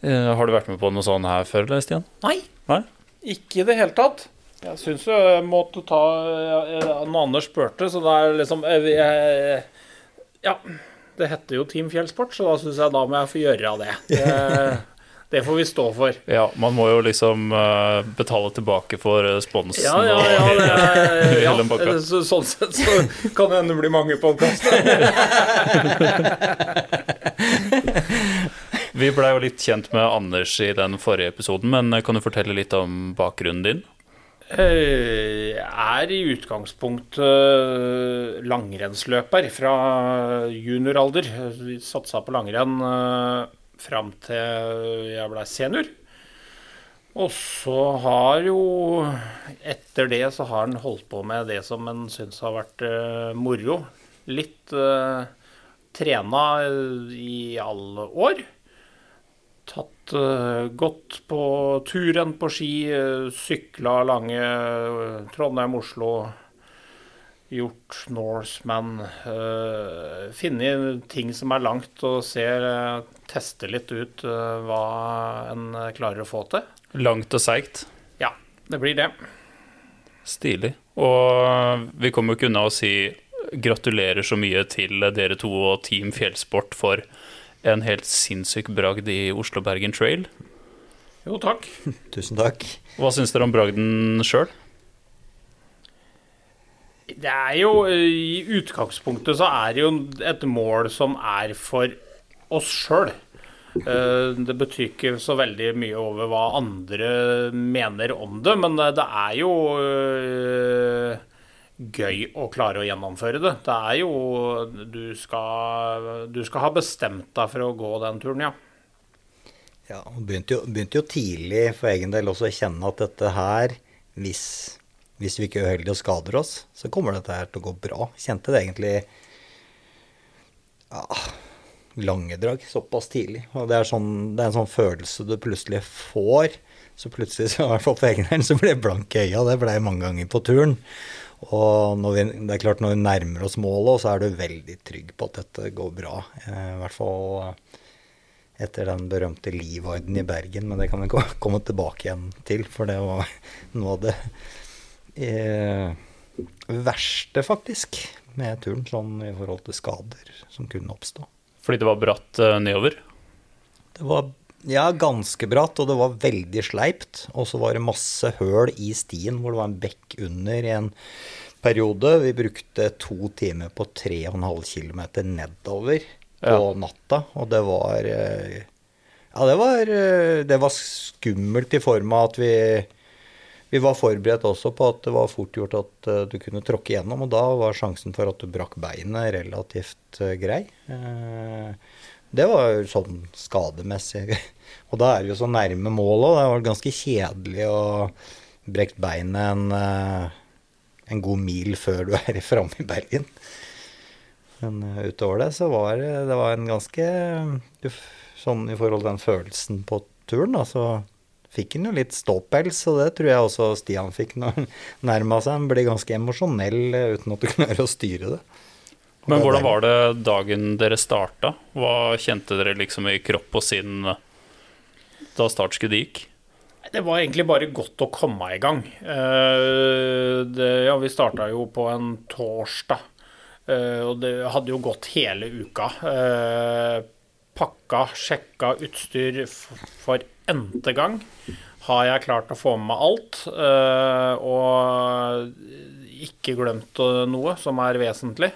Eh, har du vært med på noe sånt her før, eller, Stian? Nei. Nei? Ikke i det hele tatt. Jeg syns jo jeg måtte ta eh, Når Anders spurte, så det er liksom eh, jeg, Ja. Det heter jo Team Fjellsport, så da syns jeg da må jeg få gjøre det. det. Det får vi stå for. Ja, man må jo liksom eh, betale tilbake for sponsen Ja, ja, ja. Det er, ja hele så, sånn sett så kan det hende det blir mange podkaster. Vi blei jo litt kjent med Anders i den forrige episoden, men kan du fortelle litt om bakgrunnen din? Jeg er i utgangspunktet eh, langrennsløper fra junioralder. Satsa på langrenn eh, fram til jeg ble senior. Og så har jo Etter det så har han holdt på med det som en syns har vært eh, moro. Litt eh, trena i alle år. Tatt eh, godt på turen på ski, uh, sykla lange eh, Trondheim-Oslo. Gjort Norseman. Funnet ting som er langt, og ser Teste litt ut eh, hva en eh, klarer å få til. Langt og seigt. Ja, det blir det. Stilig. Og vi kommer jo ikke unna å si gratulerer så mye til dere to og Team Fjellsport for en helt sinnssyk bragd i Oslo-Bergen Trail. Jo, takk. Tusen takk. Hva syns dere om bragden sjøl? Det er jo I utgangspunktet så er det jo et mål som er for oss sjøl. Det betyr ikke så veldig mye over hva andre mener om det, men det er jo gøy å klare å gjennomføre det. Det er jo Du skal, du skal ha bestemt deg for å gå den turen, ja. Ja, og begynte jo, begynte jo tidlig for egen del også å kjenne at dette her, hvis, hvis vi ikke er uheldige og skader oss, så kommer dette her til å gå bra. Kjente det egentlig ja, lange drag såpass tidlig. Og det er, sånn, det er en sånn følelse du plutselig får. Så plutselig, så, i hvert fall for egen del, så ble jeg blank i øya. Det ble jeg mange ganger på turen. Og når vi, det er klart når vi nærmer oss målet, så er du veldig trygg på at dette går bra. Eh, I hvert fall etter den berømte livorden i Bergen, men det kan vi komme tilbake igjen til, for det var noe av det eh, verste, faktisk, med turen, sånn i forhold til skader som kunne oppstå. Fordi det var bratt eh, nedover? Det var ja, ganske bratt, og det var veldig sleipt. Og så var det masse høl i stien hvor det var en bekk under i en periode. Vi brukte to timer på 3,5 km nedover på Ja. natta, og det var eh, Ja, det var, eh, det var skummelt i form av at vi vi var forberedt også på at det var fort gjort at eh, du kunne tråkke gjennom, og da var sjansen for at du brakk beinet relativt grei. Eh, det var jo sånn skademessig. Og da er det jo så nærme målet, og det var ganske kjedelig å brekke beinet en, eh, en god mil før du er framme i Bergen. Men eh, utover det så var det, det var en ganske Sånn i forhold til den følelsen på turen, da, så fikk han jo litt ståpels, og det tror jeg også Stian fikk når han nærma seg. Han ble ganske emosjonell eh, uten at du klarer å styre det. Men hvordan var det dagen dere starta? Hva kjente dere liksom i kropp og sinn eh, da startskuddet gikk? Det var egentlig bare godt å komme i gang. Eh, det, ja, vi starta jo på en torsdag, eh, og det hadde jo gått hele uka. Pakka, sjekka utstyr for n-te gang. Har jeg klart å få med meg alt, og ikke glemt noe som er vesentlig.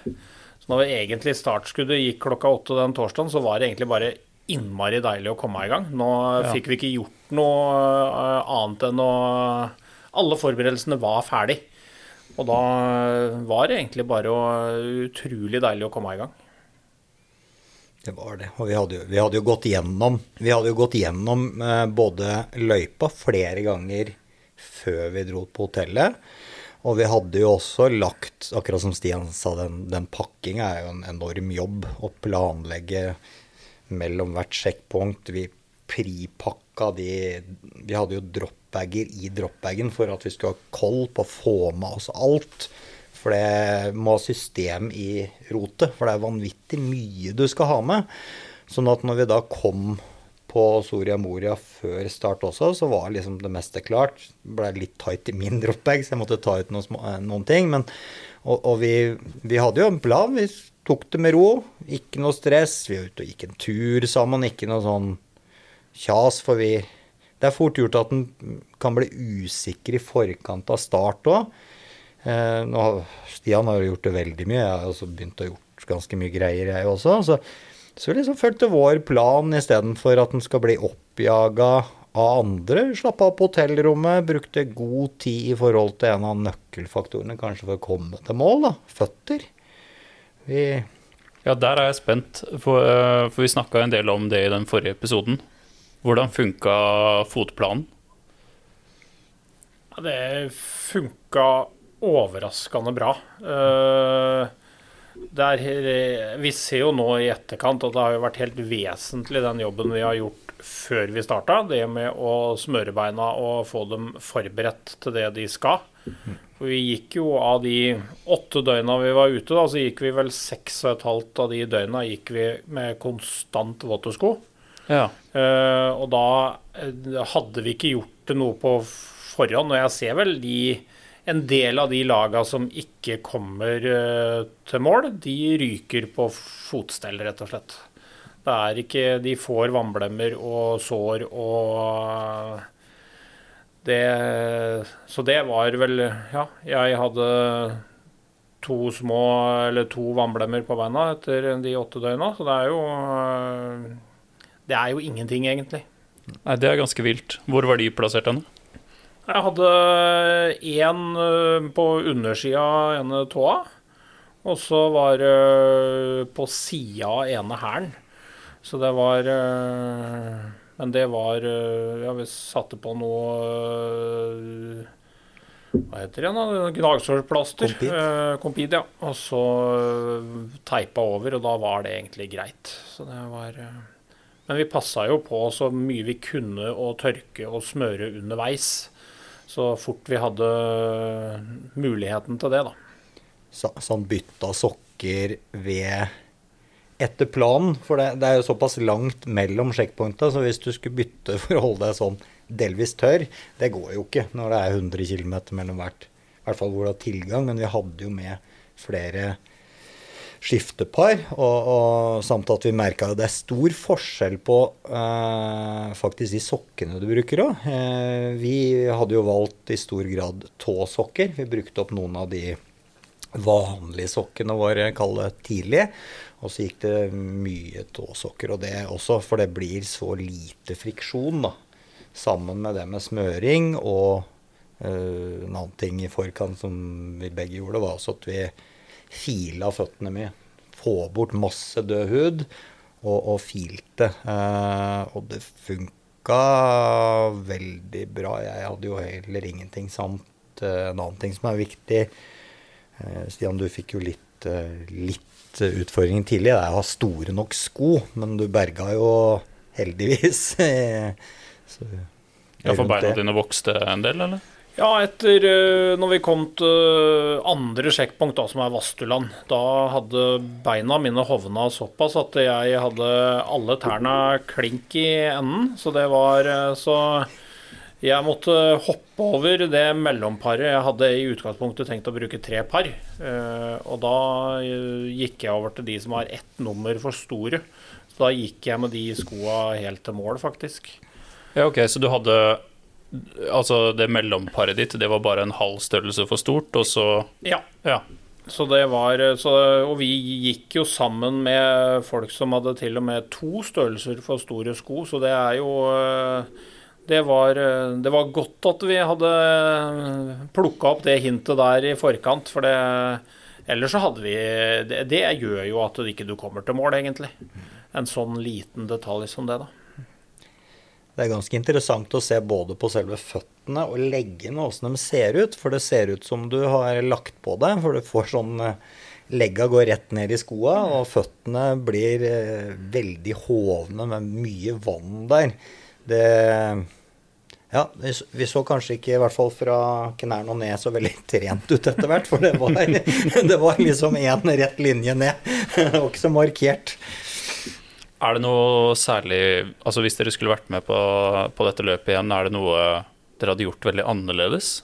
Så når egentlig startskuddet gikk klokka åtte den torsdagen, så var det egentlig bare innmari deilig å komme i gang. Nå Ja. fikk vi ikke gjort noe eh, annet enn å Alle forberedelsene var ferdig. Og da var det egentlig bare å, utrolig deilig å komme i gang. Det var det. Og vi hadde jo, vi hadde jo gått gjennom Vi hadde jo gått gjennom eh, både løypa flere ganger før vi dro på hotellet. Og vi hadde jo også lagt, akkurat som Stian sa, den, den pakkinga er jo en enorm jobb å planlegge mellom hvert sjekkpunkt. Vi pripakka de Vi hadde jo dropbager i dropbagen for at vi skulle ha koll på å få med oss alt. For det må ha system i rotet, for det er vanvittig mye du skal ha med. Sånn at når vi da kom på Soria Moria før start også, så var liksom det meste klart. Ble litt tight i min dropbag, så jeg måtte ta ut noen, små, eh, noen ting. Men, og, og vi, vi, hadde jo en plan. Vi tok det med ro. Ikke noe stress. Vi var ute og gikk en tur sammen. Ikke noe sånn kjas, for vi Det er fort gjort at en kan bli usikker i forkant av start òg. Eh, Stian har jo gjort det veldig mye. Jeg har også begynt å gjort ganske mye greier, jeg også. Så, så vi liksom fulgte vår plan istedenfor at den skal bli oppjaga av andre. Slappa av på hotellrommet, brukte god tid i forhold til en av nøkkelfaktorene kanskje for å komme til mål, da. Føtter. Vi ja, der er jeg spent, for, eh, for vi snakka en del om det i den forrige episoden. Hvordan funka fotplanen? Ja, det funka overraskende bra. Uh, der, vi ser jo nå i etterkant at det har vært helt vesentlig den jobben vi har gjort før vi starta. Det med å smøre beina og få dem forberedt til det de skal. For vi gikk jo av de åtte døgna vi var ute, da, så gikk vi vel seks og et halvt av de døgna gikk vi med konstant våttesko. Ja. Uh, og da eh, hadde vi ikke gjort det noe på forhånd. Og jeg ser vel de en del av de laga som ikke kommer uh, til mål, de ryker på fotstell, rett og slett. Det er ikke De får vannblemmer og sår og det Så det var vel Ja, jeg hadde to små eller to vannblemmer på beina etter de åtte døgna, så det er jo Det er jo ingenting, egentlig. Nei, det er ganske vilt. Hvor var de plassert henne? Jeg hadde én eh, på undersida av ene tåa. Og så var det på sida av ene hælen. Så det var eh, Men det var eh, Ja, vi satte på noe Hva heter det igjen? Gnagsårplaster. Compid. ja. Og så teipa over, og da var det egentlig greit. Så det var Men vi passa jo på så mye vi kunne å tørke og smøre underveis så fort vi hadde muligheten til det, da. Så, han bytta sokker ved etter planen, for det, det, er jo såpass langt mellom sjekkpunkta, så hvis du skulle bytte for å holde deg sånn delvis tørr, det går jo ikke når det er 100 km mellom hvert. I hvert fall hvor du har tilgang, men vi hadde jo med flere skiftepar. Og, og samt at vi merka at det er stor forskjell på eh, faktisk de sokkene du bruker òg. Eh, vi hadde jo valgt i stor grad tåsokker. Vi brukte opp noen av de vanlige sokkene våre, kall det tidlig. Og så gikk det mye tåsokker. Og det også, for det blir så lite friksjon, da. Sammen med det med smøring og uh, en annen ting i forkant som vi begge gjorde, var også at vi fila føttene mye. Få bort masse død hud, og, og filte. Eh, og det funka veldig bra. Jeg hadde jo heller ingenting samt eh, en annen ting som er viktig. Eh, Stian, du fikk jo litt, eh, litt utfordringer tidlig. Det er å ha store nok sko, men du berga jo heldigvis. Så, ja, For beina dine vokste en del, eller? Ja, etter uh, når vi kom til andre sjekkpunkt, da, som er Vastuland, da hadde beina mine hovna såpass at jeg hadde alle tærne klink i enden. Så det var uh, Så jeg måtte hoppe over det mellomparet. Jeg hadde i utgangspunktet tenkt å bruke tre par. Og da gikk jeg over til de som har ett nummer for store. Så da gikk jeg med de skoa helt til mål, faktisk. Ja, ok, Så du hadde Altså, det mellomparet ditt, det var bare en halv størrelse for stort, og så Ja. ja. Så det var så, Og vi gikk jo sammen med folk som hadde til og med to størrelser for store sko, så det er jo det var, det var godt at vi hadde plukka opp det hintet der i forkant, for det Ellers så hadde vi det, det gjør jo at du ikke kommer til mål, egentlig. En sånn liten detalj som det, da. Det er ganske interessant å se både på selve føttene og leggene, åssen de ser ut. For det ser ut som du har lagt på deg, for du får sånn eh, Legga går rett ned i skoa, og føttene blir eh, veldig hovne med mye vann der. Det ja, vi så kanskje ikke, i hvert fall fra knærne og ned, så veldig trent ut etter hvert. For det var, det var liksom én rett linje ned. Det var ikke så markert. Er det noe særlig Altså Hvis dere skulle vært med på, på dette løpet igjen, er det noe dere hadde gjort veldig annerledes?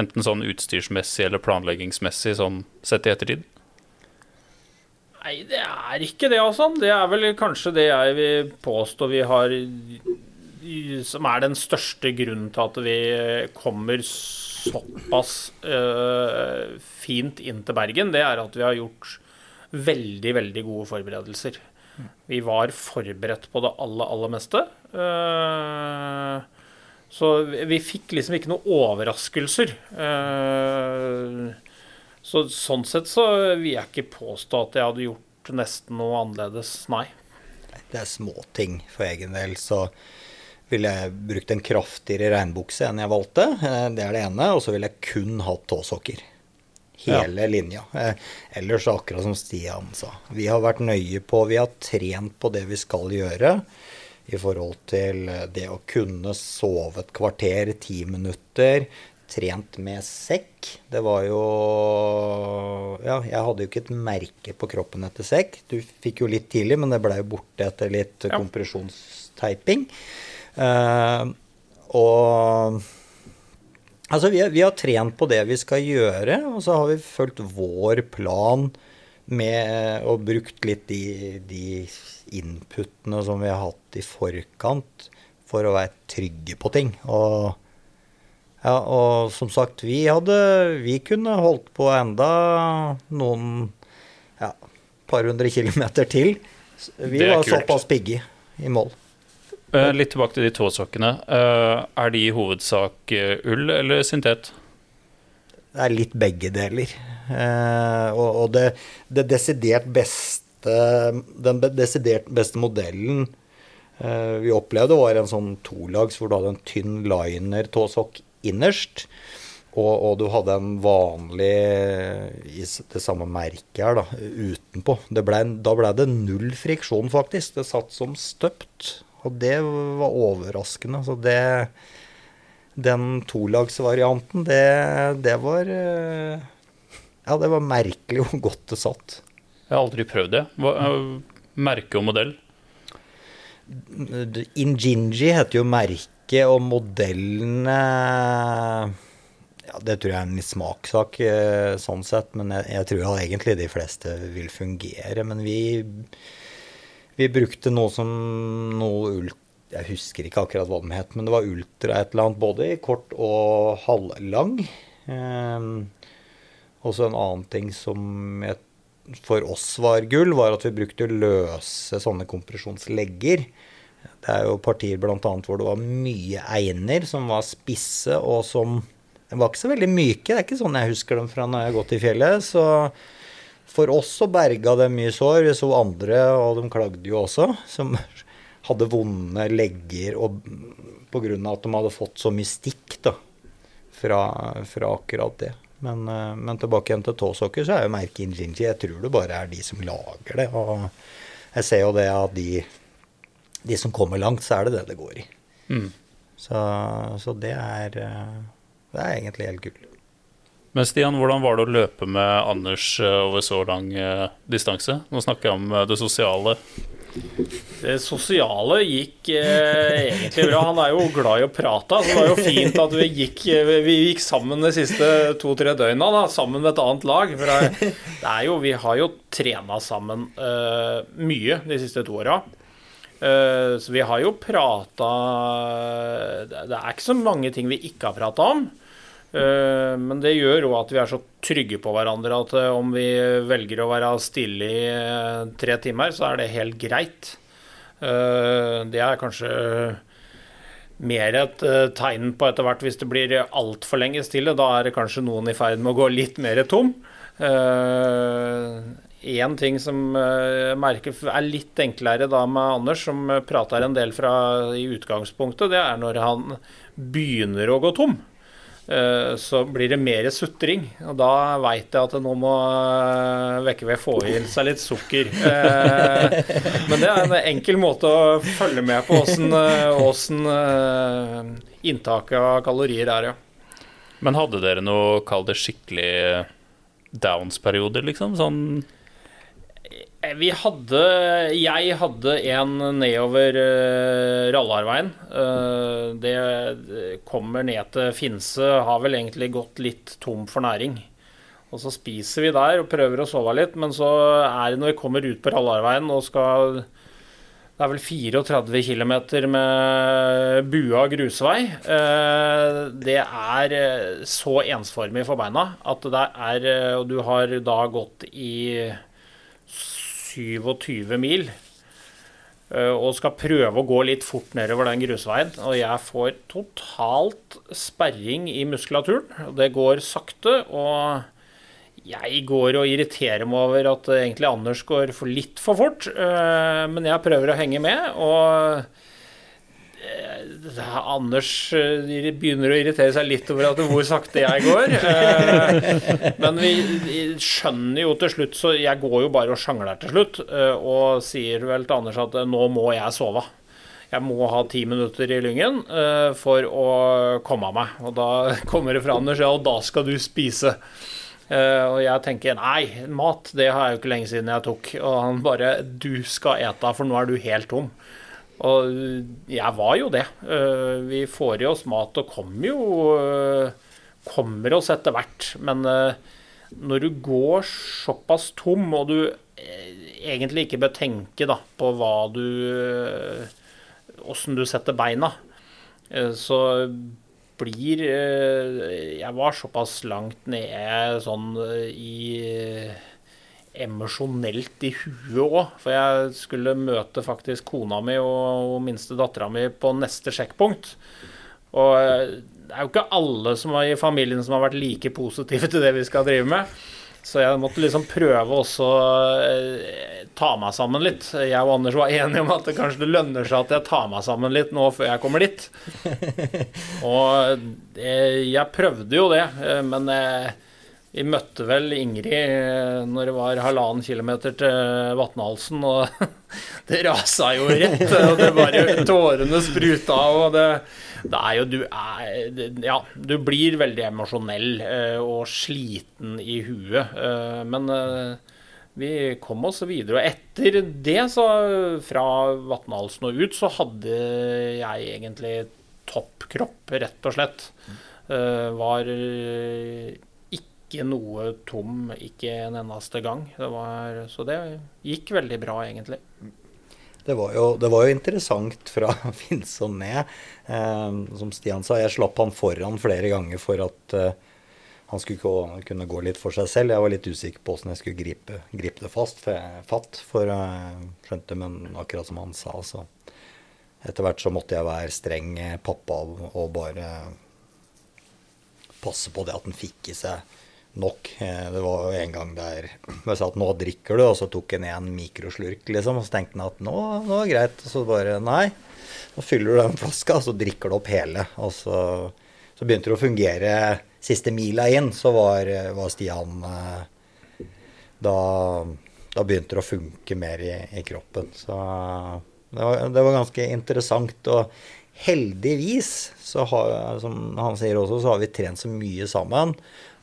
Enten sånn utstyrsmessig eller planleggingsmessig, sånn sett i ettertid? Nei, det er ikke det, altså. Det er vel kanskje det jeg vil påstå vi har Som er den største grunnen til at vi kommer såpass øh, fint inn til Bergen. Det er at vi har gjort veldig, veldig gode forberedelser. Vi var forberedt på det aller, aller meste. Uh, så vi fikk liksom ikke noen overraskelser. Uh, så sånn sett så vil jeg ikke påstå at jeg hadde gjort nesten noe annerledes, nei. Det er småting for egen del. Så ville jeg brukt en kraftigere regnbukse enn jeg valgte. Eh, det er det ene. Og så ville jeg kun hatt tåsokker hele ja. linja. Eh, ellers akkurat som Stian sa. Vi har vært nøye på Vi har trent på det vi skal gjøre i forhold til eh, det å kunne sove et kvarter, ti minutter. Trent med sekk. Det var jo Ja, jeg hadde jo ikke et merke på kroppen etter sekk. Du fikk jo litt tidlig, men det blei jo borte etter litt ja. kompresjonsteiping. Uh, og Altså, vi, vi, har trent på det vi skal gjøre, og så har vi fulgt vår plan med og brukt litt de, de inputene som vi har hatt i forkant, for å være trygge på ting. Og, ja, og som sagt, vi hadde Vi kunne holdt på enda noen ja, par hundre kilometer til. Vi var kult. såpass pigge i mål. Uh, litt tilbake til de tåsokkene. Uh, er de i hovedsak uh, ull eller syntet? Det er litt begge deler. og det, det, desidert beste Den desidert beste modellen vi opplevde, var en sånn tolags hvor du hadde en tynn liner-tåsokk innerst. Og, og, du hadde en vanlig i det samme merket her, da, utenpå. Ble, da ble det null friksjon, faktisk. Det satt som støpt. Og det var overraskende. Så det Den tolagsvarianten, det, det var eh, Ja, det var merkelig hvor godt det satt. Jeg har aldri prøvd det. Hva, eh, merke og modell? Injinji heter jo merke, og modellene ja, Det tror jeg er en litt smakssak eh, sånn sett, men jeg, jeg tror egentlig de fleste vil fungere. Men vi vi brukte noe som noe ult... Jeg husker ikke akkurat hva den het, men det var ultra et eller annet, både i kort og halvlang. Eh, også en annen ting som jeg, for oss var gull, var at vi brukte løse sånne kompresjonslegger. Det er jo partier bl.a. hvor det var mye einer som var spisse, og som var ikke så veldig myke. Det er ikke sånn jeg husker dem fra når jeg har gått i fjellet. Så for oss så berga det mye sår. Vi så andre, og de klagde jo også, som hadde vonde legger og pga. at de hadde fått så mye stikk da, fra, fra akkurat det. Men, eh, men, tilbake igjen til tåsokker, så er jo merket Injinji Jeg tror det bare er de som lager det. Og jeg ser jo det at de, de som kommer langt, så er det det det går i. Mm. Så, så det, er, eh, det er egentlig helt gull. Men Stian, hvordan var det å løpe med Anders eh, over så lang eh, distanse? Nå snakker jeg om eh, det sosiale. Det sosiale gikk eh, egentlig bra. Han er jo glad i å prate. Så det var jo fint at vi gikk, vi gikk sammen de siste to-tre døgna, da, sammen med et annet lag. Det, det jo, vi har jo trena sammen eh, mye de siste to åra. Eh, så vi har jo prata Det er ikke så mange ting vi ikke har prata om. Eh, men det gjør òg at vi er så trygge på hverandre at eh, om vi velger å være stille i eh, tre timer, så er det helt greit. Det er kanskje mer et tegn på etter hvert hvis det blir altfor lenge stille. Da er det kanskje noen i ferd med å gå litt mer tom. Én ting som jeg merker er litt enklere da med Anders, som prater en del fra i utgangspunktet, det er når han begynner å gå tom. Eh, så blir det mer sutring. Og da veit jeg at nå må eh, Vekkeved få i seg litt sukker. Eh, men det er en enkel måte å følge med på åssen inntaket av kalorier er, ja. Men hadde dere noe, kall det skikkelig downs-perioder, liksom? Sånn vi hadde Jeg hadde en nedover uh, Rallarveien. Uh, det kommer ned til Finse. Har vel egentlig gått litt tom for næring. Og så spiser vi der og prøver å sove litt, men så er det når vi kommer ut på Rallarveien og skal Det er vel 34 km med bua grusvei. Uh, det er så ensformig for beina at det er Og du har da gått i 27 mil eh, og skal prøve å gå litt fort nedover den grusveien. Og jeg får totalt sperring i muskulaturen. Det går sakte. Og jeg går og irriterer meg over at egentlig Anders går for litt for fort. Eh, men jeg prøver å henge med. og Eh, Anders eh, begynner å irritere seg litt over at hvor sakte jeg går. Eh, men vi skjønner jo til slutt, så jeg går jo bare og sjangler til slutt. Og sier vel til Anders at nå må jeg sove. Jeg må ha ti minutter i Lyngen for å komme av meg. Og da kommer det fra Anders ja, og da skal du spise. og jeg tenker nei, mat det har jeg jo ikke lenge siden jeg tok. Og han bare du skal ete, for nå er du helt tom. Og jeg var jo det. Eh, vi får i oss mat og kommer jo eh, Kommer oss etter hvert. Men eh, når du går såpass tom, og du egentlig ikke bør tenke da, på hva du Åssen du setter beina, så blir Jeg var såpass langt nede sånn i emosjonelt i huet òg. For jeg skulle møte faktisk kona mi og, og minste dattera mi på neste sjekkpunkt. Og eh, det er jo ikke alle som er i familien som har vært like positive til det vi skal drive med. Så jeg måtte liksom prøve også å ta meg sammen litt. Jeg og Anders var enige om at det kanskje det lønner seg at jeg tar meg sammen litt nå før jeg kommer dit. Og eh, jeg prøvde jo det, eh, men eh, vi møtte vel Ingrid eh, når det var halvannen kilometer til Vatnhalsen, og det rasa jo rett. Og det bare tårene spruta, og det, det er jo Du er Ja, du blir veldig emosjonell eh, og sliten i huet, eh, men vi kom oss videre. Og etter det, så fra Vatnhalsen og ut, så hadde jeg egentlig toppkropp, rett og slett. Var ikke noe tom, ikke en eneste gang. Det var, så det gikk veldig bra, egentlig. Det var jo, det var jo interessant fra Finnsson ned. Eh, som Stian sa, jeg slapp han foran flere ganger for at eh, han skulle gå, kunne gå litt for seg selv. Jeg var litt usikker på åssen jeg skulle gripe, gripe, det fast, for fatt. For jeg skjønte, men akkurat som han sa, så etter hvert så måtte jeg være streng pappa og bare passe på det at han fikk i seg nok. Eh, det var jo en gang der jeg sa at nå drikker du, og så tok han en mikroslurk, liksom. Og så tenkte han at nå, nå er det greit. Og så bare nei. Nå fyller du den flaska, og så drikker du opp hele. Og så, så begynte det å fungere siste mila inn, så var, var Stian eh, da, da, begynte det å funke mer i, i kroppen. Så det var, det var, ganske interessant. Og heldigvis, har, som han sier også, så har vi trent så mye sammen.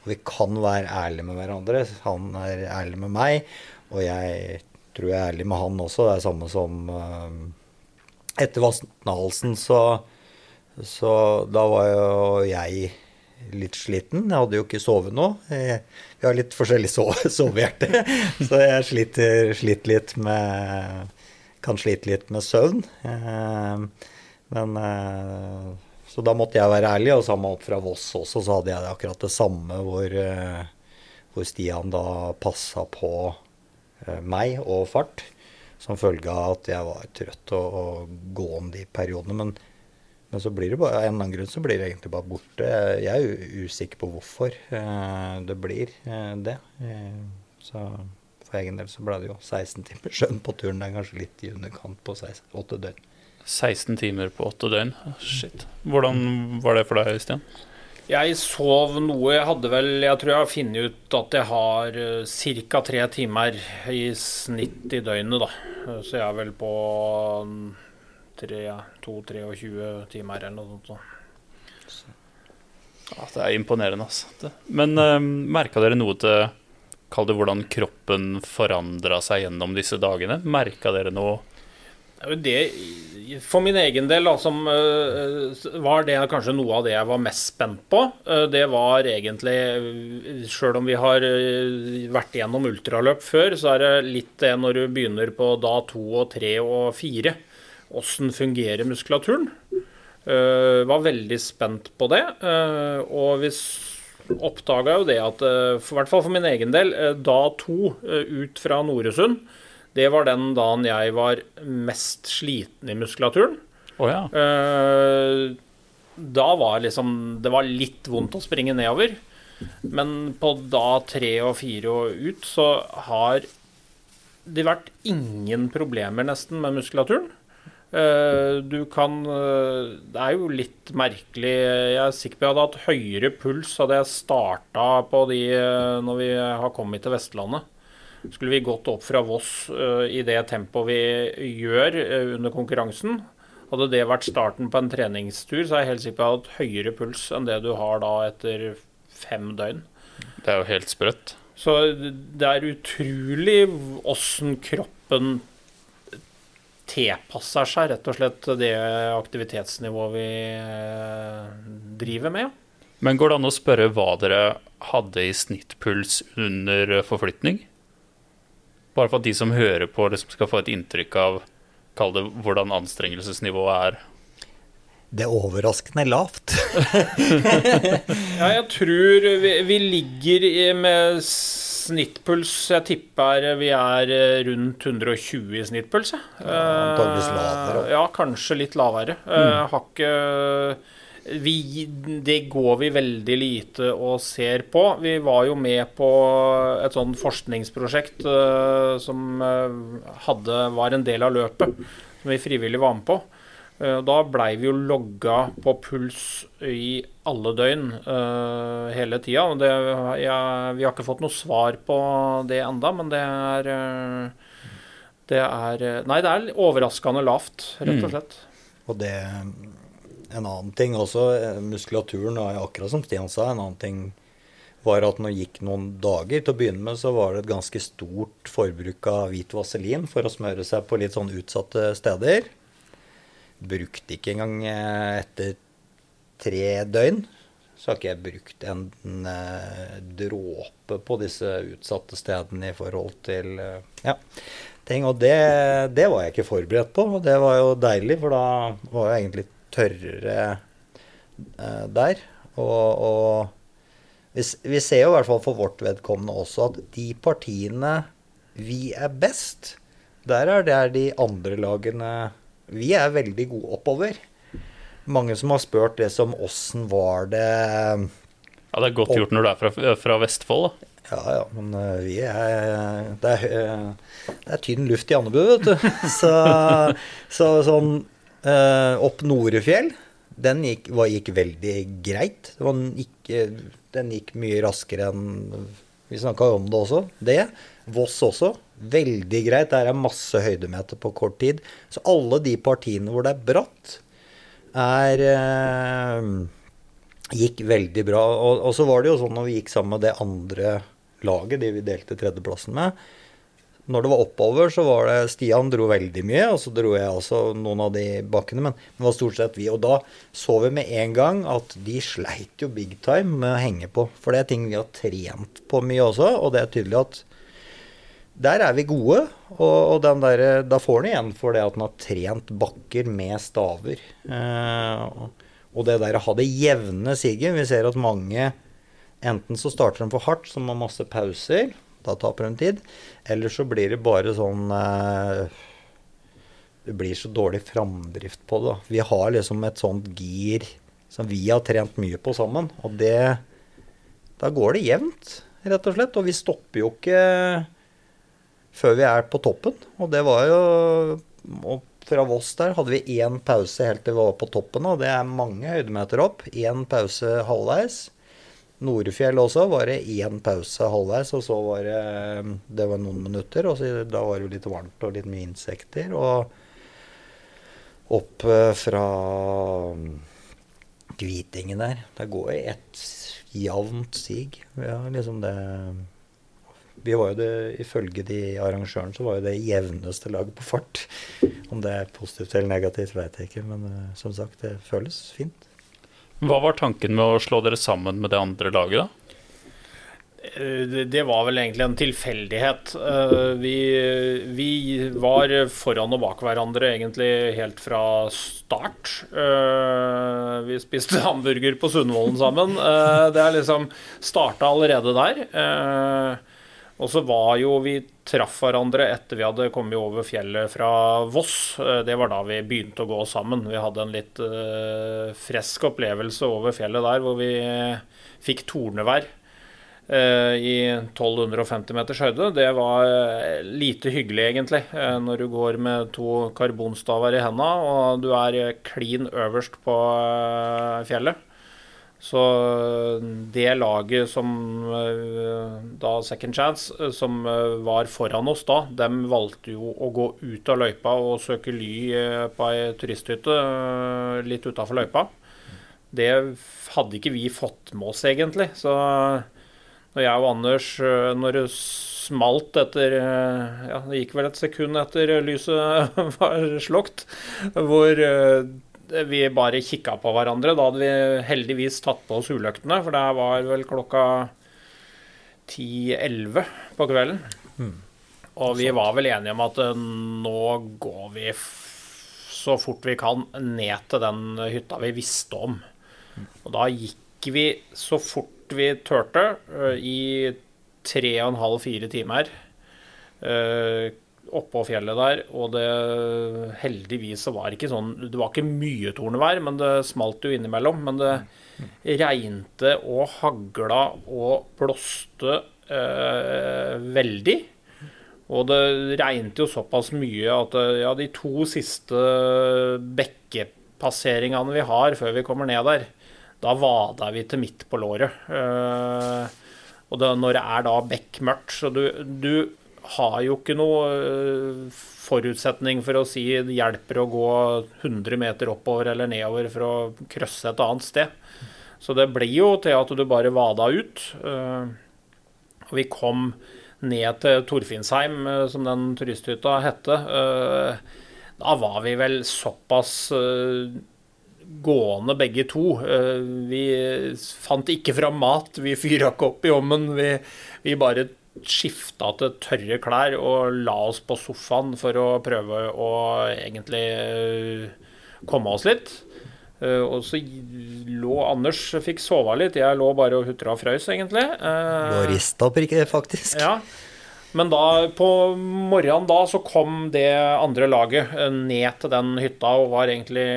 Vi kan være ærlige med hverandre. Han er ærlig med meg, og jeg tror jeg er ærlig med han også. Det er samme som uh, Etter Vassendalsen så, så Da var jo jeg litt sliten. Jeg hadde jo ikke sovet. Jeg, vi har litt forskjellig sovehjerte, så jeg sliter, sliter, litt med Kan slite litt med søvn. Uh, men uh, så da måtte jeg være ærlig, og samme opp fra Voss også, så hadde jeg akkurat det samme hvor, eh, hvor Stian da passa på eh, meg og fart. Som følge av at jeg var trøtt og gå om de periodene. Men, men, så blir det bare, av en eller annen grunn så blir det egentlig bare borte. Jeg er usikker på hvorfor eh, det blir det. Så for egen del så ble det jo 16 timer skjønn på turen. Det er kanskje litt i underkant på 8 døgn. 16 timer på åtte døgn. Shit. Hvordan var det for deg, Øystein? Jeg sov noe. Jeg hadde vel Jeg tror jeg har funnet ut at jeg har uh, ca. tre timer i snitt i døgnet, da. Så jeg er vel på 2-23 timer eller noe sånt. Ja, det er imponerende, altså. Men uh, eh, merka dere noe til Kall det hvordan kroppen forandra seg gjennom disse dagene. Merka dere noe? Det, for min egen del da, som, uh, var det kanskje noe av det jeg var mest spent på. Uh, det var egentlig Sjøl om vi har vært gjennom ultraløp før, så er det litt det når du begynner på da to og tre og fire. Åssen fungerer muskulaturen? var veldig spent på det. og vi oppdaga jo det at, i hvert fall for min egen del, eh, da to eh, ut fra Noresund, det var den dagen jeg var mest sliten i muskulaturen. Oh, ja. Da var liksom Det var litt vondt å springe nedover. Men på da tre og fire og ut så har det vært ingen problemer nesten med muskulaturen. Eh, du kan eh, Det er jo litt merkelig. Jeg er sikker på jeg hadde hatt høyere puls hadde jeg starta på de eh, når vi har kommet til Vestlandet. Skulle vi gått opp fra Voss i det tempoet vi gjør under konkurransen, hadde det vært starten på en treningstur, så er jeg helt sikker på at jeg hadde hatt høyere puls enn det du har da etter fem døgn. Det er jo helt sprøtt. Så det er utrolig åssen kroppen tilpasser seg rett og slett det aktivitetsnivået vi eh, driver med. Men går det an å spørre hva dere hadde i snittpuls under forflytning? Bare for at de som hører på, liksom skal få et inntrykk av det, hvordan anstrengelsesnivået er. Det er overraskende lavt. ja, jeg tror vi, vi ligger med Snittpuls jeg tipper vi er eh, rundt 120 i snittpuls. Ja, antakeligvis lavere. Ja, kanskje litt lavere. Eh, mm. Har ikke vi, det går vi veldig lite og ser på. Vi var jo med på et sånn forskningsprosjekt uh, som hadde, var en del av løpet, som vi frivillig var med på. Uh, da blei vi jo logga på puls i alle døgn uh, hele tida. Det, jeg, vi har ikke fått noe svar på det enda, men det er Det er Nei, det er overraskende lavt, rett og mm. slett. Mm. Og det En annen ting også, eh, muskulaturen er akkurat som Stian sa. En annen ting var at når det gikk noen dager, til å begynne med så var det et ganske stort forbruk av hvit vaselin for å smøre seg på litt sånn utsatte steder. Brukte ikke engang etter tre døgn så har ikke jeg brukt en, en uh, dråpe på disse utsatte stedene i forhold til ja, ting. Og det, det, var jeg ikke forberedt på, og det var jo deilig, for da var jeg egentlig tørrere uh, der. Og, og vi, vi, ser jo i hvert fall for vårt vedkommende også at de partiene vi er best, der er det de andre lagene Vi er veldig gode oppover mange som har spurt det som åssen var det Ja, det er godt gjort når du er fra, fra Vestfold, da. Ja, ja, men uh, vi er Det er, det er tynn luft i Andebu, vet du. så, så, sånn opp Norefjell, den gikk, var, gikk veldig greit. Gikk, den gikk mye raskere enn Vi snakka om det også. Det. Voss også. Veldig greit. Der er masse høydemeter på kort tid. Så alle de partiene hvor det er bratt, er eh, Gikk veldig bra. Og, og, så var det jo sånn når vi gikk sammen med det andre laget, de vi delte tredjeplassen med Når det var oppover, så var det Stian dro veldig mye, og så dro jeg også noen av de bakkene, men det var stort sett vi. Og da så vi med en gang at de sleit jo big time med å henge på. For det er ting vi har trent på mye også, og det er tydelig at der er vi gode, og, og der, da får han igjen for det at han har trent bakker med staver. Eh, og det der å ha det jevne siget Vi ser at mange enten så starter de for hardt, som har masse pauser, da taper de tid, eller så blir det bare sånn eh, Det blir så dårlig framdrift på det. Vi har liksom et sånt gir som vi har trent mye på sammen, og det Da går det jevnt, rett og slett. Og vi stopper jo ikke før vi er på toppen. Og det var jo og Fra Voss der hadde vi én pause helt til vi var på toppen, og det er mange høydemeter opp. Én pause halvveis. Norefjell også var det én pause halvveis, og så var det Det var noen minutter, og så, da var det jo litt varmt og litt mye insekter. Og opp eh, fra Kvitingen der. Det går jo ett jevnt sig. Ja, liksom det vi var jo det, Ifølge de arrangørene så var jo det jevneste laget på fart. Om det er positivt eller negativt, vet jeg ikke, men uh, som sagt, det føles fint. Hva var tanken med å slå dere sammen med det andre laget, da? Eh, det var vel egentlig en tilfeldighet. Eh, vi, vi, var foran og bak hverandre egentlig helt fra start. Eh, vi spiste hamburger på Sundvolden sammen. Det er liksom starta allerede der. Og så var jo Vi traff hverandre etter vi hadde kommet over fjellet fra Voss. Det var da vi begynte å gå sammen. Vi hadde en litt frisk opplevelse over fjellet der hvor vi fikk tornevær Eh, i 1250 meters høyde. Det var eh, lite hyggelig, egentlig, eh, når du går med to karbonstaver i henda og du er klin øverst på fjellet. Så det laget som da Second Chance, som var foran oss da, dem valgte jo å gå ut av løypa og søke ly på ei turisthytte litt utafor løypa. Det hadde ikke vi fått med oss, egentlig. Så når jeg og Anders eh, Når det smalt etter eh, Ja, det gikk vel et sekund etter lyset var slokt, hvor eh, vi bare kikka på hverandre. Da hadde vi heldigvis tatt på oss uløktene, for det var vel klokka 10-11 på kvelden. Mm. Og vi var vel enige om at nå går vi så fort vi kan ned til den hytta vi visste om. Og da gikk vi så fort vi turte uh, i tre og en halv, fire timer uh, oppå fjellet der. Og det heldigvis så var ikke sånn Det var ikke mye tornevær, men det smalt jo innimellom. Men det regnte og hagla og blåste eh, veldig. Og det regnet jo såpass mye at ja, de to siste bekkepasseringene vi har før vi kommer ned der, da vada vi til midt på låret. Eh, og det, når det er da bekk så du, du, har jo ikke noe uh, forutsetning for å si det hjelper å gå 100 meter oppover eller nedover for å krøsse et annet sted. Så det blir jo til at du bare vada ut. Uh, og vi kom ned til Torfinnsheim, som den turisthytta hette. Da var vi vel såpass gående begge to. Eh, vi fant ikke fram mat, vi fyra ikke opp i ovnen. Vi, vi, bare skifta til tørre klær og la oss på sofaen for å prøve å egentlig eh, komme oss litt. Eh, og så lå Anders fikk sove litt, jeg lå bare og hutra og frøs, egentlig. Du har rista faktisk. Ja. Men da, på morgenen da så kom det andre laget eh, ned til den hytta og var egentlig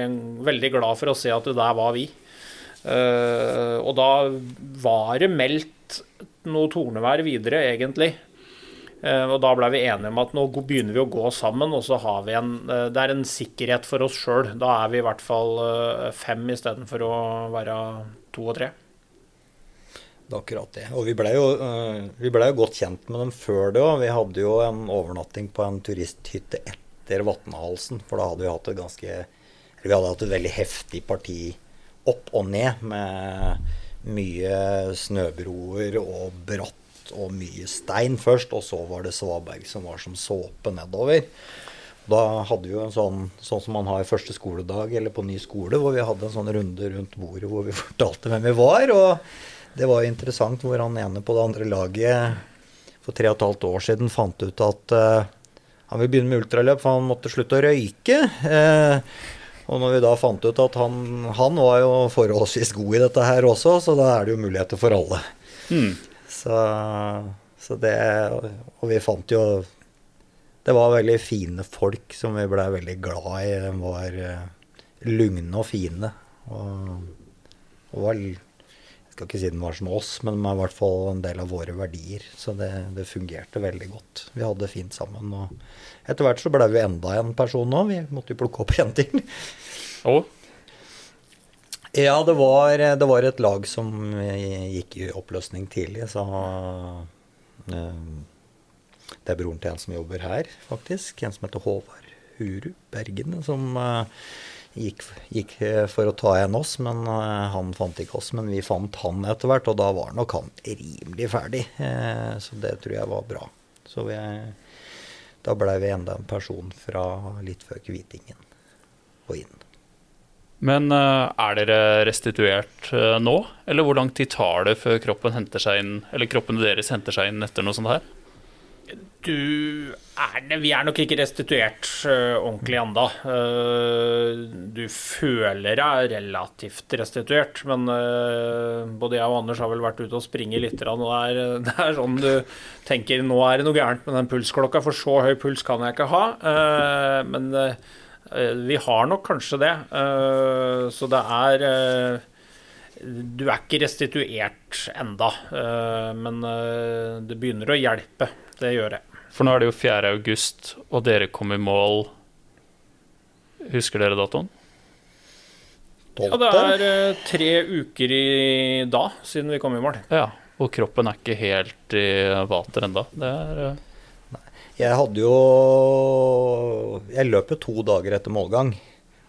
veldig glad for å se at det der var vi. Og da var det meldt noe tornevær videre, egentlig. Uh, og da ble vi enige om at nå begynner vi å gå sammen, og så har vi en uh, Det er en sikkerhet for oss sjøl. Da er vi i hvert fall fem istedenfor å være to og tre. Det er akkurat det. Og vi blei jo, vi ble jo godt kjent med dem før det òg. Vi hadde jo en overnatting på en turisthytte etter Vatnhalsen. For da hadde vi hatt et ganske vi hadde hatt et veldig heftig parti opp og ned med mye snøbroer og bratt og mye stein først. Og så var det svaberg som var som såpe nedover. Da hadde vi jo en sånn, sånn som man har i første skoledag eller på ny skole, hvor vi hadde en sånn runde rundt bordet hvor vi fortalte hvem vi var. og det var jo interessant hvor han ene på det andre laget for tre og et halvt år siden fant ut at uh, han ville begynne med ultraløp, for han måtte slutte å røyke. Uh, og når vi da fant ut at han, han, var jo forholdsvis god i dette her også, så da er det jo muligheter for alle. Mm. Så, så, det Og vi fant jo Det var veldig fine folk som vi blei veldig glad i. De var uh, lugne og fine. Og, og var jeg skal ikke si den var som oss, men den var i hvert fall en del av våre verdier. Så det, det fungerte veldig godt. Vi hadde det fint sammen. Og etter hvert så ble vi enda en person nå. Vi måtte jo plukke opp en til. Og? Ja, det var, det var, et lag som gikk i oppløsning tidlig, så eh, Det er broren til en som jobber her, faktisk. En som heter Håvard Huru Bergen, som uh, gikk, gikk eh, for å ta igjen oss, men eh, han fant ikke oss. Men vi fant han etter hvert, og da var nok han rimelig ferdig. Eh, så det tror jeg var bra. Så vi, da blei vi enda en person fra litt før Kvitingen og inn. Men er dere restituert nå, eller hvor lang tid tar det før kroppen henter seg inn, eller kroppen deres henter seg inn etter noe sånt her? Du er Vi er nok ikke restituert uh, ordentlig ennå. Uh, du føler deg relativt restituert, men uh, både jeg og Anders har vel vært ute og springe litt. Og det er, det er sånn du tenker nå er det noe gærent med den pulsklokka, for så høy puls kan jeg ikke ha. men vi har nok kanskje det. så det er du er ikke restituert enda, men det begynner å hjelpe. Det gjør det. For nå er det jo 4. august, og dere kom i mål Husker dere datoen? Ja, det er uh, tre uker i da siden vi kom i mål. Ja, og kroppen er ikke helt i vater. Det er uh... Jeg hadde jo Jeg løp jo to dager etter målgang,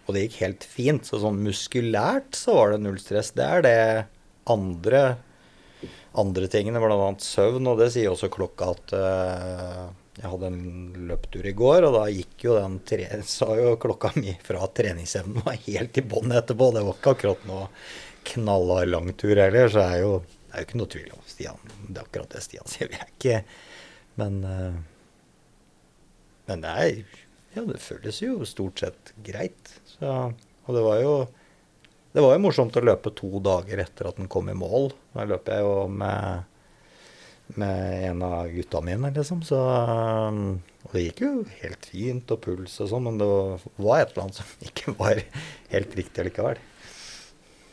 og det gikk helt fint. Så sånn muskulært så var det null stress. Det er det andre andre tingene, bl.a. søvn. Og det sier også klokka at uh, jeg hadde en løptur i går, og da gikk jo den tre, sa jo klokka mi fra treningsevnen var helt i bånn etterpå. Det var ikke akkurat noe knallhard langtur heller, så er jo, det er jo ikke noe tvil om Stian. Det er akkurat det Stian sier. Vi er ikke Men, uh, men det er Ja, det føles jo stort sett greit. Så, og det var jo det var jo morsomt å løpe to dager etter at den kom i mål. Da løp jeg jo med, med en av gutta mine, liksom. Så, og det gikk jo helt fint, og puls og sånn, men det var et eller annet som ikke var helt riktig likevel.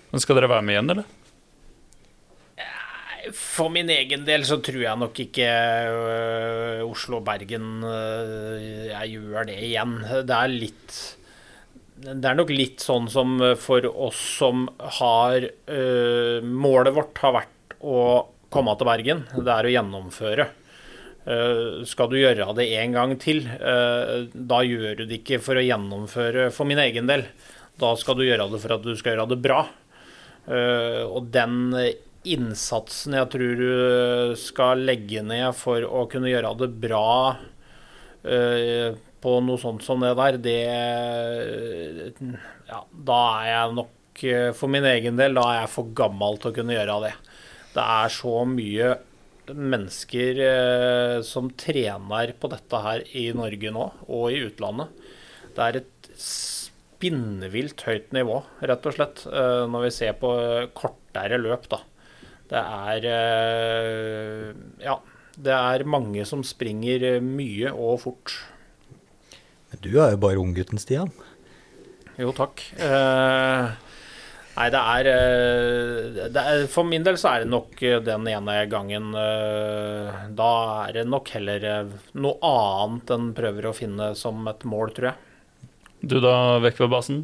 Men skal dere være med igjen, eller? For min egen del så tror jeg nok ikke øh, Oslo-Bergen øh, jeg gjør det igjen. Det er litt det er nok litt sånn som for oss som har uh, Målet vårt har vært å komme til Bergen. Det er å gjennomføre. Skal du gjøre det en gang til, da gjør du det ikke for å gjennomføre for min egen del. Da skal du gjøre det for at du skal gjøre det bra. og den innsatsen jeg tror du skal legge ned for å kunne gjøre det bra på noe sånt som det der, det Ja, da er jeg nok for min egen del da er jeg for gammel til å kunne gjøre det. Det er så mye mennesker eh, som trener på dette her i Norge nå, og i utlandet. Det er et spinnevilt høyt nivå, rett og slett, eh, når vi ser på kortere løp, da. Det er eh, Ja. Det er mange som springer mye og fort. Men du er jo bare unggutten, Stian. Jo, takk. Eh, nei, det er, eh, det er, For min del så er det nok den ene gangen eh, Da er det nok heller eh, noe annet enn prøver å finne som et mål, tror jeg. Du da, vekk ved basen?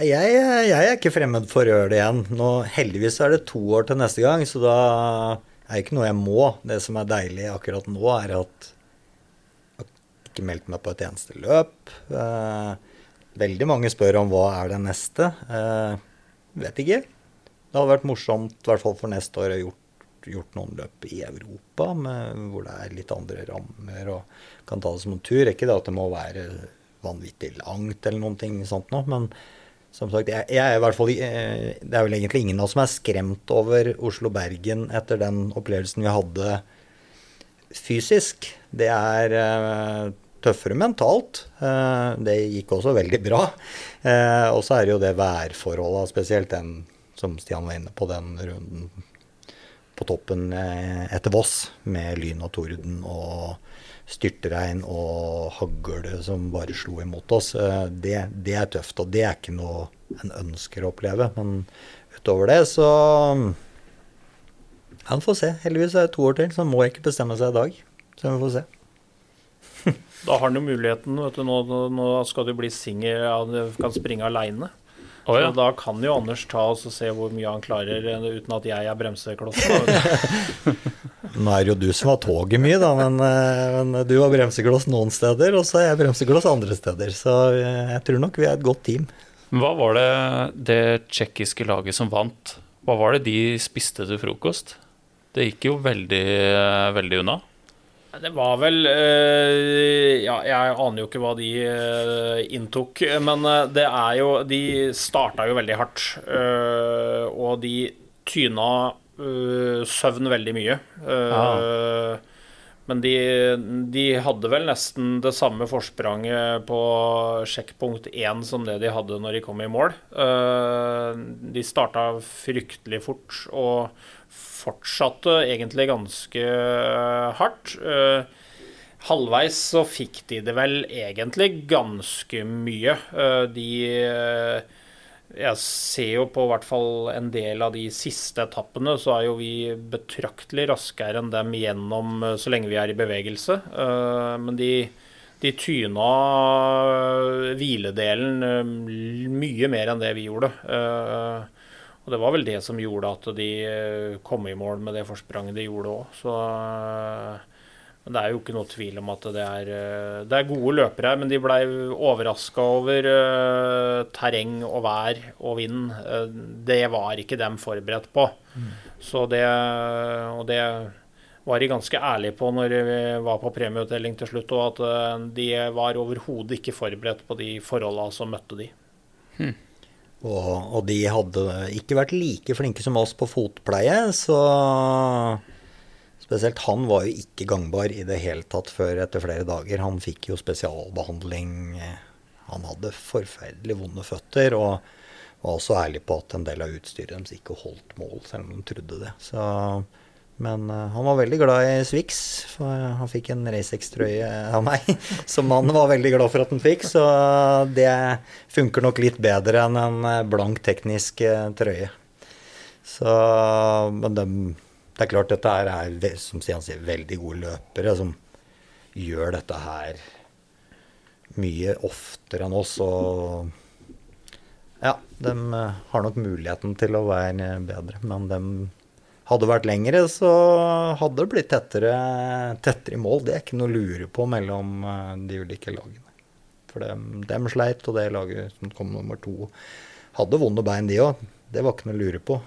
Jeg, jeg, er ikke fremmed for å gjøre det igjen. Nå, heldigvis er det to år til neste gang, så da er det ikke noe jeg må. Det som er deilig akkurat nå, er at jeg ikke meldt meg på et eneste løp. Eh, veldig mange spør om hva er det neste. Eh, vet ikke. Det hadde vært morsomt, i hvert fall for neste år, å gjort, gjort noen løp i Europa med, hvor det er litt andre rammer og kan ta det som en tur. Ikke det at det må være vanvittig langt eller noen ting sånt noe, men som sagt, jeg, jeg, er i hvert fall eh, Det er vel egentlig ingen av oss som er skremt over Oslo-Bergen etter den opplevelsen vi hadde fysisk. Det er tøffere mentalt. Eh, det gikk også veldig bra. Eh, og så er det jo det værforholdet, spesielt den som Stian var inne på, den runden på toppen eh, etter Voss, med lyn og torden og styrtregn og hagl som bare slo imot oss. Det, det, er tøft, og det er ikke noe en ønsker å oppleve. Men utover det så Ja, vi får se. Heldigvis er det to år til, så må jeg ikke bestemme seg i dag. Så vi får se. Da har han jo muligheten. vet du, Nå, nå skal du bli singel, ja, kan springe aleine. Å, ja. Så da kan jo Anders ta oss og se hvor mye han klarer eh, uten at jeg er bremseklossen. Nå er det jo du som har toget mye, da, men, eh, men du har bremsekloss noen steder, og så er jeg bremsekloss andre steder. Så eh, jeg tror nok vi er et godt team. Hva var det det tsjekkiske laget som vant? Hva var det de spiste til frokost? Det gikk jo veldig, veldig unna. Det var vel eh, Ja, jeg aner jo ikke hva de eh, inntok, men eh, det er jo De starta jo veldig hardt, og de tyna søvn veldig mye. Ja. Men de, de hadde vel nesten det samme forspranget på sjekkpunkt 1 som det de hadde når de kom i mål. De starta fryktelig fort og fortsatte egentlig ganske hardt. Eh, Halvveis så fikk de det vel egentlig ganske mye. Eh, De eh, Jeg ser jo på hvert fall en del av de siste etappene, så er jo vi betraktelig raskere enn dem gjennom eh, så lenge vi er i bevegelse. Eh, Men de, de tyna hviledelen eh, mye mer enn det vi gjorde. Eh, og det var vel det som gjorde at de eh, kom i mål med det forspranget de gjorde òg. Så eh, men det er jo ikke noe tvil om at det er, eh, det er gode løpere her, men de blei overraska over uh, terreng og vær og vind. Uh, det var ikke dem forberedt på. Så det, og det var de ganske ærlige på når vi var på premieutdeling til slutt, og at uh, de var overhodet ikke forberedt på de forholda som møtte de. Og, og de hadde ikke vært like flinke som oss på fotpleie, så Spesielt han var jo ikke gangbar i det hele tatt før etter flere dager. Han fikk jo spesialbehandling. Han hadde forferdelig vonde føtter, og var også ærlig på at en del av utstyret deres ikke holdt mål, selv om de trodde det. Så, men eh, han var veldig glad i Swix, for han fikk en Racex-trøye av meg, som han var veldig glad for at han fikk. Så det funker nok litt bedre enn en eh, blank teknisk eh, trøye. Så, men dem, det er klart dette her er som Stian sier, veldig gode løpere som gjør dette her mye oftere enn oss. Og ja, de har nok muligheten til å være bedre. Men de hadde vært lengre, så hadde det blitt tettere, tettere i mål. Det er ikke noe å lure på mellom eh, de ulike lagene. For dem, dem sleit, og det laget som kom nummer to, hadde vonde bein, de òg. Det var ikke noe å lure på.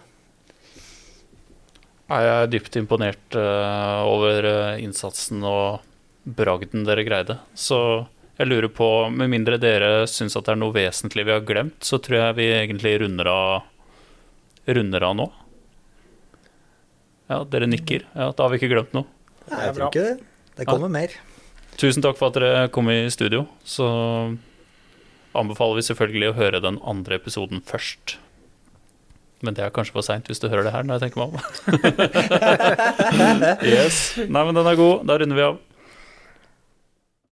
Jeg er dypt imponert eh, over eh, innsatsen og bragden dere greide. Så jeg lurer på, med mindre dere syns at det er noe vesentlig vi har glemt, så tror jeg vi egentlig runder av, runder av nå. Ja, dere nikker. Ja, Da har vi ikke glemt noe. Nei, jeg tror ikke det. Det kommer mer. Tusen takk for at dere kom i studio. Så anbefaler vi selvfølgelig å høre den andre episoden først. Men det er kanskje for seint hvis du hører det her, når jeg tenker meg om. yes. Nei, men den er god. Da runder vi av.